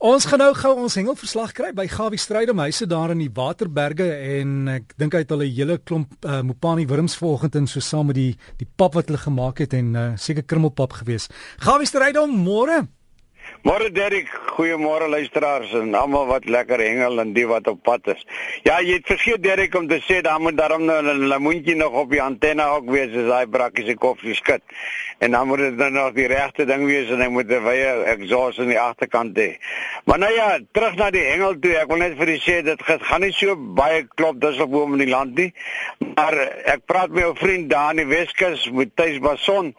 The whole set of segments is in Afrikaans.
Ons gaan nou gou ons hengelverslag kry by Gawie Strydom huise daar in die Waterberge en ek dink hy het al 'n hele klomp uh, Mopani wurms vanoggend in so saam met die die pap wat hulle gemaak het en uh, seker krummelpap gewees. Gawie Strydom, môre. Môre Derek, goeiemôre luisteraars en almal wat lekker hengel en die wat op pad is. Ja, jy het vergeet Derek om te sê daar moet daarom nou 'n lemoentjie nog op die antenne ook wees as daai brakkie se kop skud. En dan moet dit nou nog die regte ding wees en hy moet 'n wye exhaust aan die agterkant hê. Maar nou ja, terug na die hengel toe. Ek wil net vir u sê dit gaan nie so baie klop dis op boom in die land nie. Maar ek praat met 'n vriend daar in die Weskus met Tuis Bason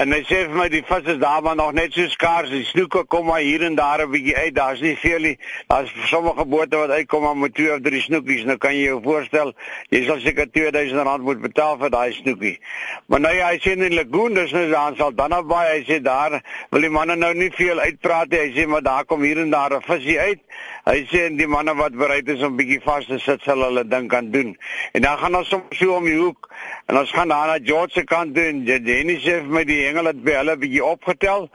En hy sê vir my die vis is daar maar nog net so skaars. Die snoeke kom maar hier en daar 'n bietjie uit. Daar's nie veel nie. Daar's sommige bote wat uitkom maar met twee of drie snoekies. Nou kan jy jou voorstel, jy sal seker R2000 moet betaal vir daai snoekie. Maar nou ja, hy sê in die lagoon, dis nou daar sal dan op baie. Hy sê daar wil die manne nou nie veel uitpraat nie. Hy sê maar daar kom hier en daar 'n visie uit. Hy sê die manne wat bereid is om bietjie vas te sit sal hulle ding kan doen. En dan gaan ons soms so om die hoek en ons gaan daar na George se kant toe en Jenny sê vir my die hengel het by hulle bietjie opgetel.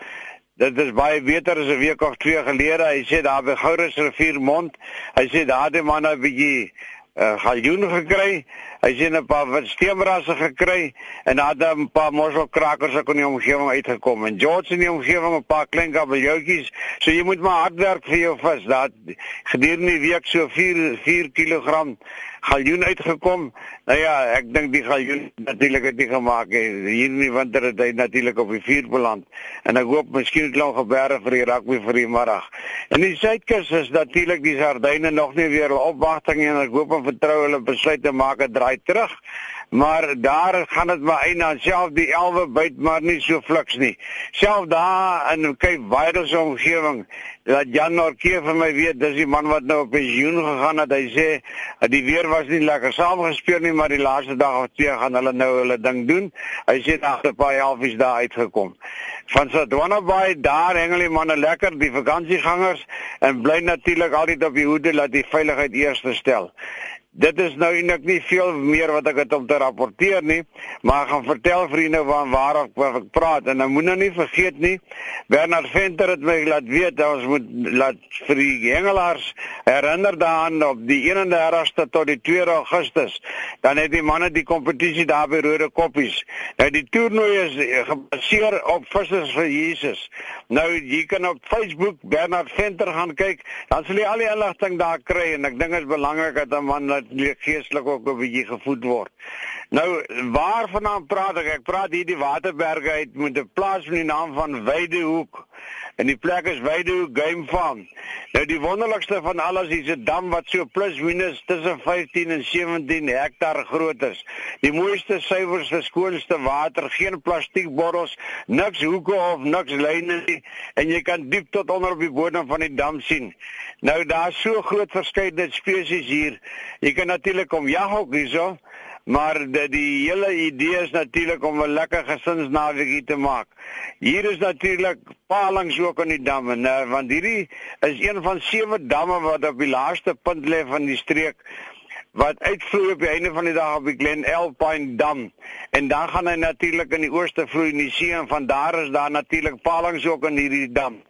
Dit is baie beter as 'n week of twee gelede. Hy sê daar by Gourus rivier mond. Hy sê daar het die manne bietjie uh, galjoen gekry. Hy sien 'n paar wat steenrasse gekry en daar het 'n paar mosselkrakers ook in die omgewing uitgekom. En George in die omgewing 'n paar klein kabeljoutjies. So jy moet maar hard werk vir jou vis. Dat gedurende die week so 4 4 kg galjoen uitgekom. Nou ja, ek dink die galjoen natuurlik het nie gemaak nie. Hier in die winter het hy natuurlik op die vuur beland. En ek hoop miskien klou geberg vir die rugby vir die middag. En die suidkus is natuurlik die sardyne nog nie weer opwagting en ek hoop en vertrou hulle besluit te maak 'n draai terug. Maar daar gaan dit maar aan self die elwe byt maar nie so fliks nie. Self daar in kyk so omgewing dat Jan Norke vir my weet dis die man wat nou op pensioen gegaan het. Hy sê die weer was nie lekker saamgespeel nie, maar die laaste dag of twee gaan hulle nou hulle ding doen. Hy sê daar het 'n paar halfies daar uitgekom. Van Sodwana Bay daar hengel die manne lekker, die vakansiegangers en bly natuurlik altyd op die hoede dat die veiligheid eerste stel. Dit is nou eintlik nie veel meer wat ek het om te rapporteer nie, maar ek gaan vertel vriende van waar ek, waar ek praat en nou moet nou nie vergeet nie. Bernard Venter het my laat weet ons moet laat vir die hengelaars herinner daaraan op die 31ste tot die 2 Augustus. Dan het die manne die kompetisie daar by Rode Koppies. Nou die toernooi is gebaseer op vissers vir Jesus. Nou jy kan op Facebook Bernard Venter gaan kyk, dan sal jy al die inligting daar kry en ek dink dit is belangrik dat 'n man dat geestelik ook 'n bietjie gevoed word. Nou, waarvandaan praat ek? Ek praat hier die Waterberge uit met 'n plaas met die naam van Weidehoek. En die plek is Weidehoek Game Farm. Nou die wonderlikste van alles is 'n dam wat so plus minus tussen 15 en 17 hektaar groot is. Die mooiste, suiwerste, skoonste water, geen plastiekbottels, niks hoeke of niks lyne nie en jy kan diep tot onder op die bodem van die dam sien. Nou daar's so groot verskeidenheid spesies hier. Jy kan natuurlik kom jag ook hierso, maar die, die hele idee is natuurlik om 'n lekker gesinsnaweek te maak. Hier is natuurlik palings ook aan die damme, nou, want hierdie is een van sewe damme wat op die laaste punt lê van die streek wat uitvloei op die einde van die dag op die Glen Alpine dam en dan gaan hy natuurlik in die ooste vloei in die see en van daar is daar natuurlik palings ook in hierdie dam.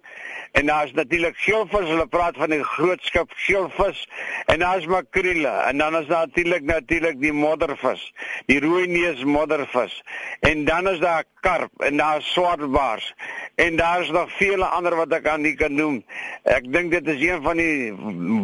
En daar is natuurlik geelvis, hulle praat van die groot skip geelvis en daar is makrele en dan is daar natuurlik natuurlik die moddervis, die rooi neus moddervis. En dan is daar karp en daar is swartbaars en daar is nog vele ander wat ek aan nie kan noem. Ek dink dit is een van die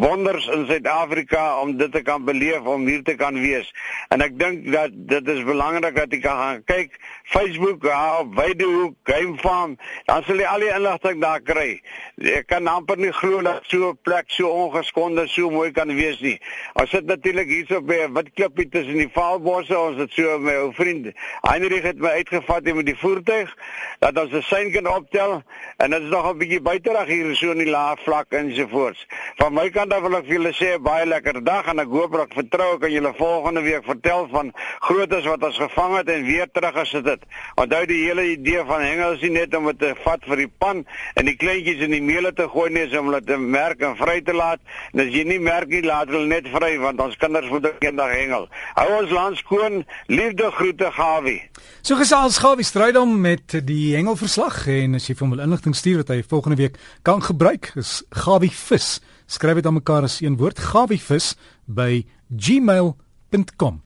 wonders in Suid-Afrika om dit te kan beleef, om hier te kan wees. En ek dink dat dit is belangrik dat jy kan gaan kyk Facebook ja, op Weidehoek Game Farm, dan sal jy al die inligting daar kry. Ek kan amper nie glo dat so 'n plek so ongeskonde so mooi kan wees nie. Ons sit natuurlik hierso by 'n wit klippie tussen die Vaalbosse. Ons het so my ou vriend Heinrich het my uitgevat met die voertuig dat ons 'n sein kan optel en dit is nog 'n bietjie buiterag hier so in die laag vlak ensovoorts. Van my kant af wil ek vir julle sê 'n baie lekker dag en ek hoop ek vertrou ek kan julle volgende week vertel van grootes wat ons gevang het en weer terug gesit het. Onthou die hele idee van hengels is net om dit te vat vir die pan en die kleintjies in die meule te gooi nie om hulle te merk en vry te laat. En as jy nie merk nie, laat hulle net vry want ons kinders moet eendag hengel. Hou ons land skoon. Liefde groete Gawie. So gesels Gawie Strydom met die hengelverslag en as jy vir hom wil inligting stuur wat hy volgende week kan gebruik, is Gawie vis. Skryf dit aan mekaar as een woord, Gawie vis by gmail.com.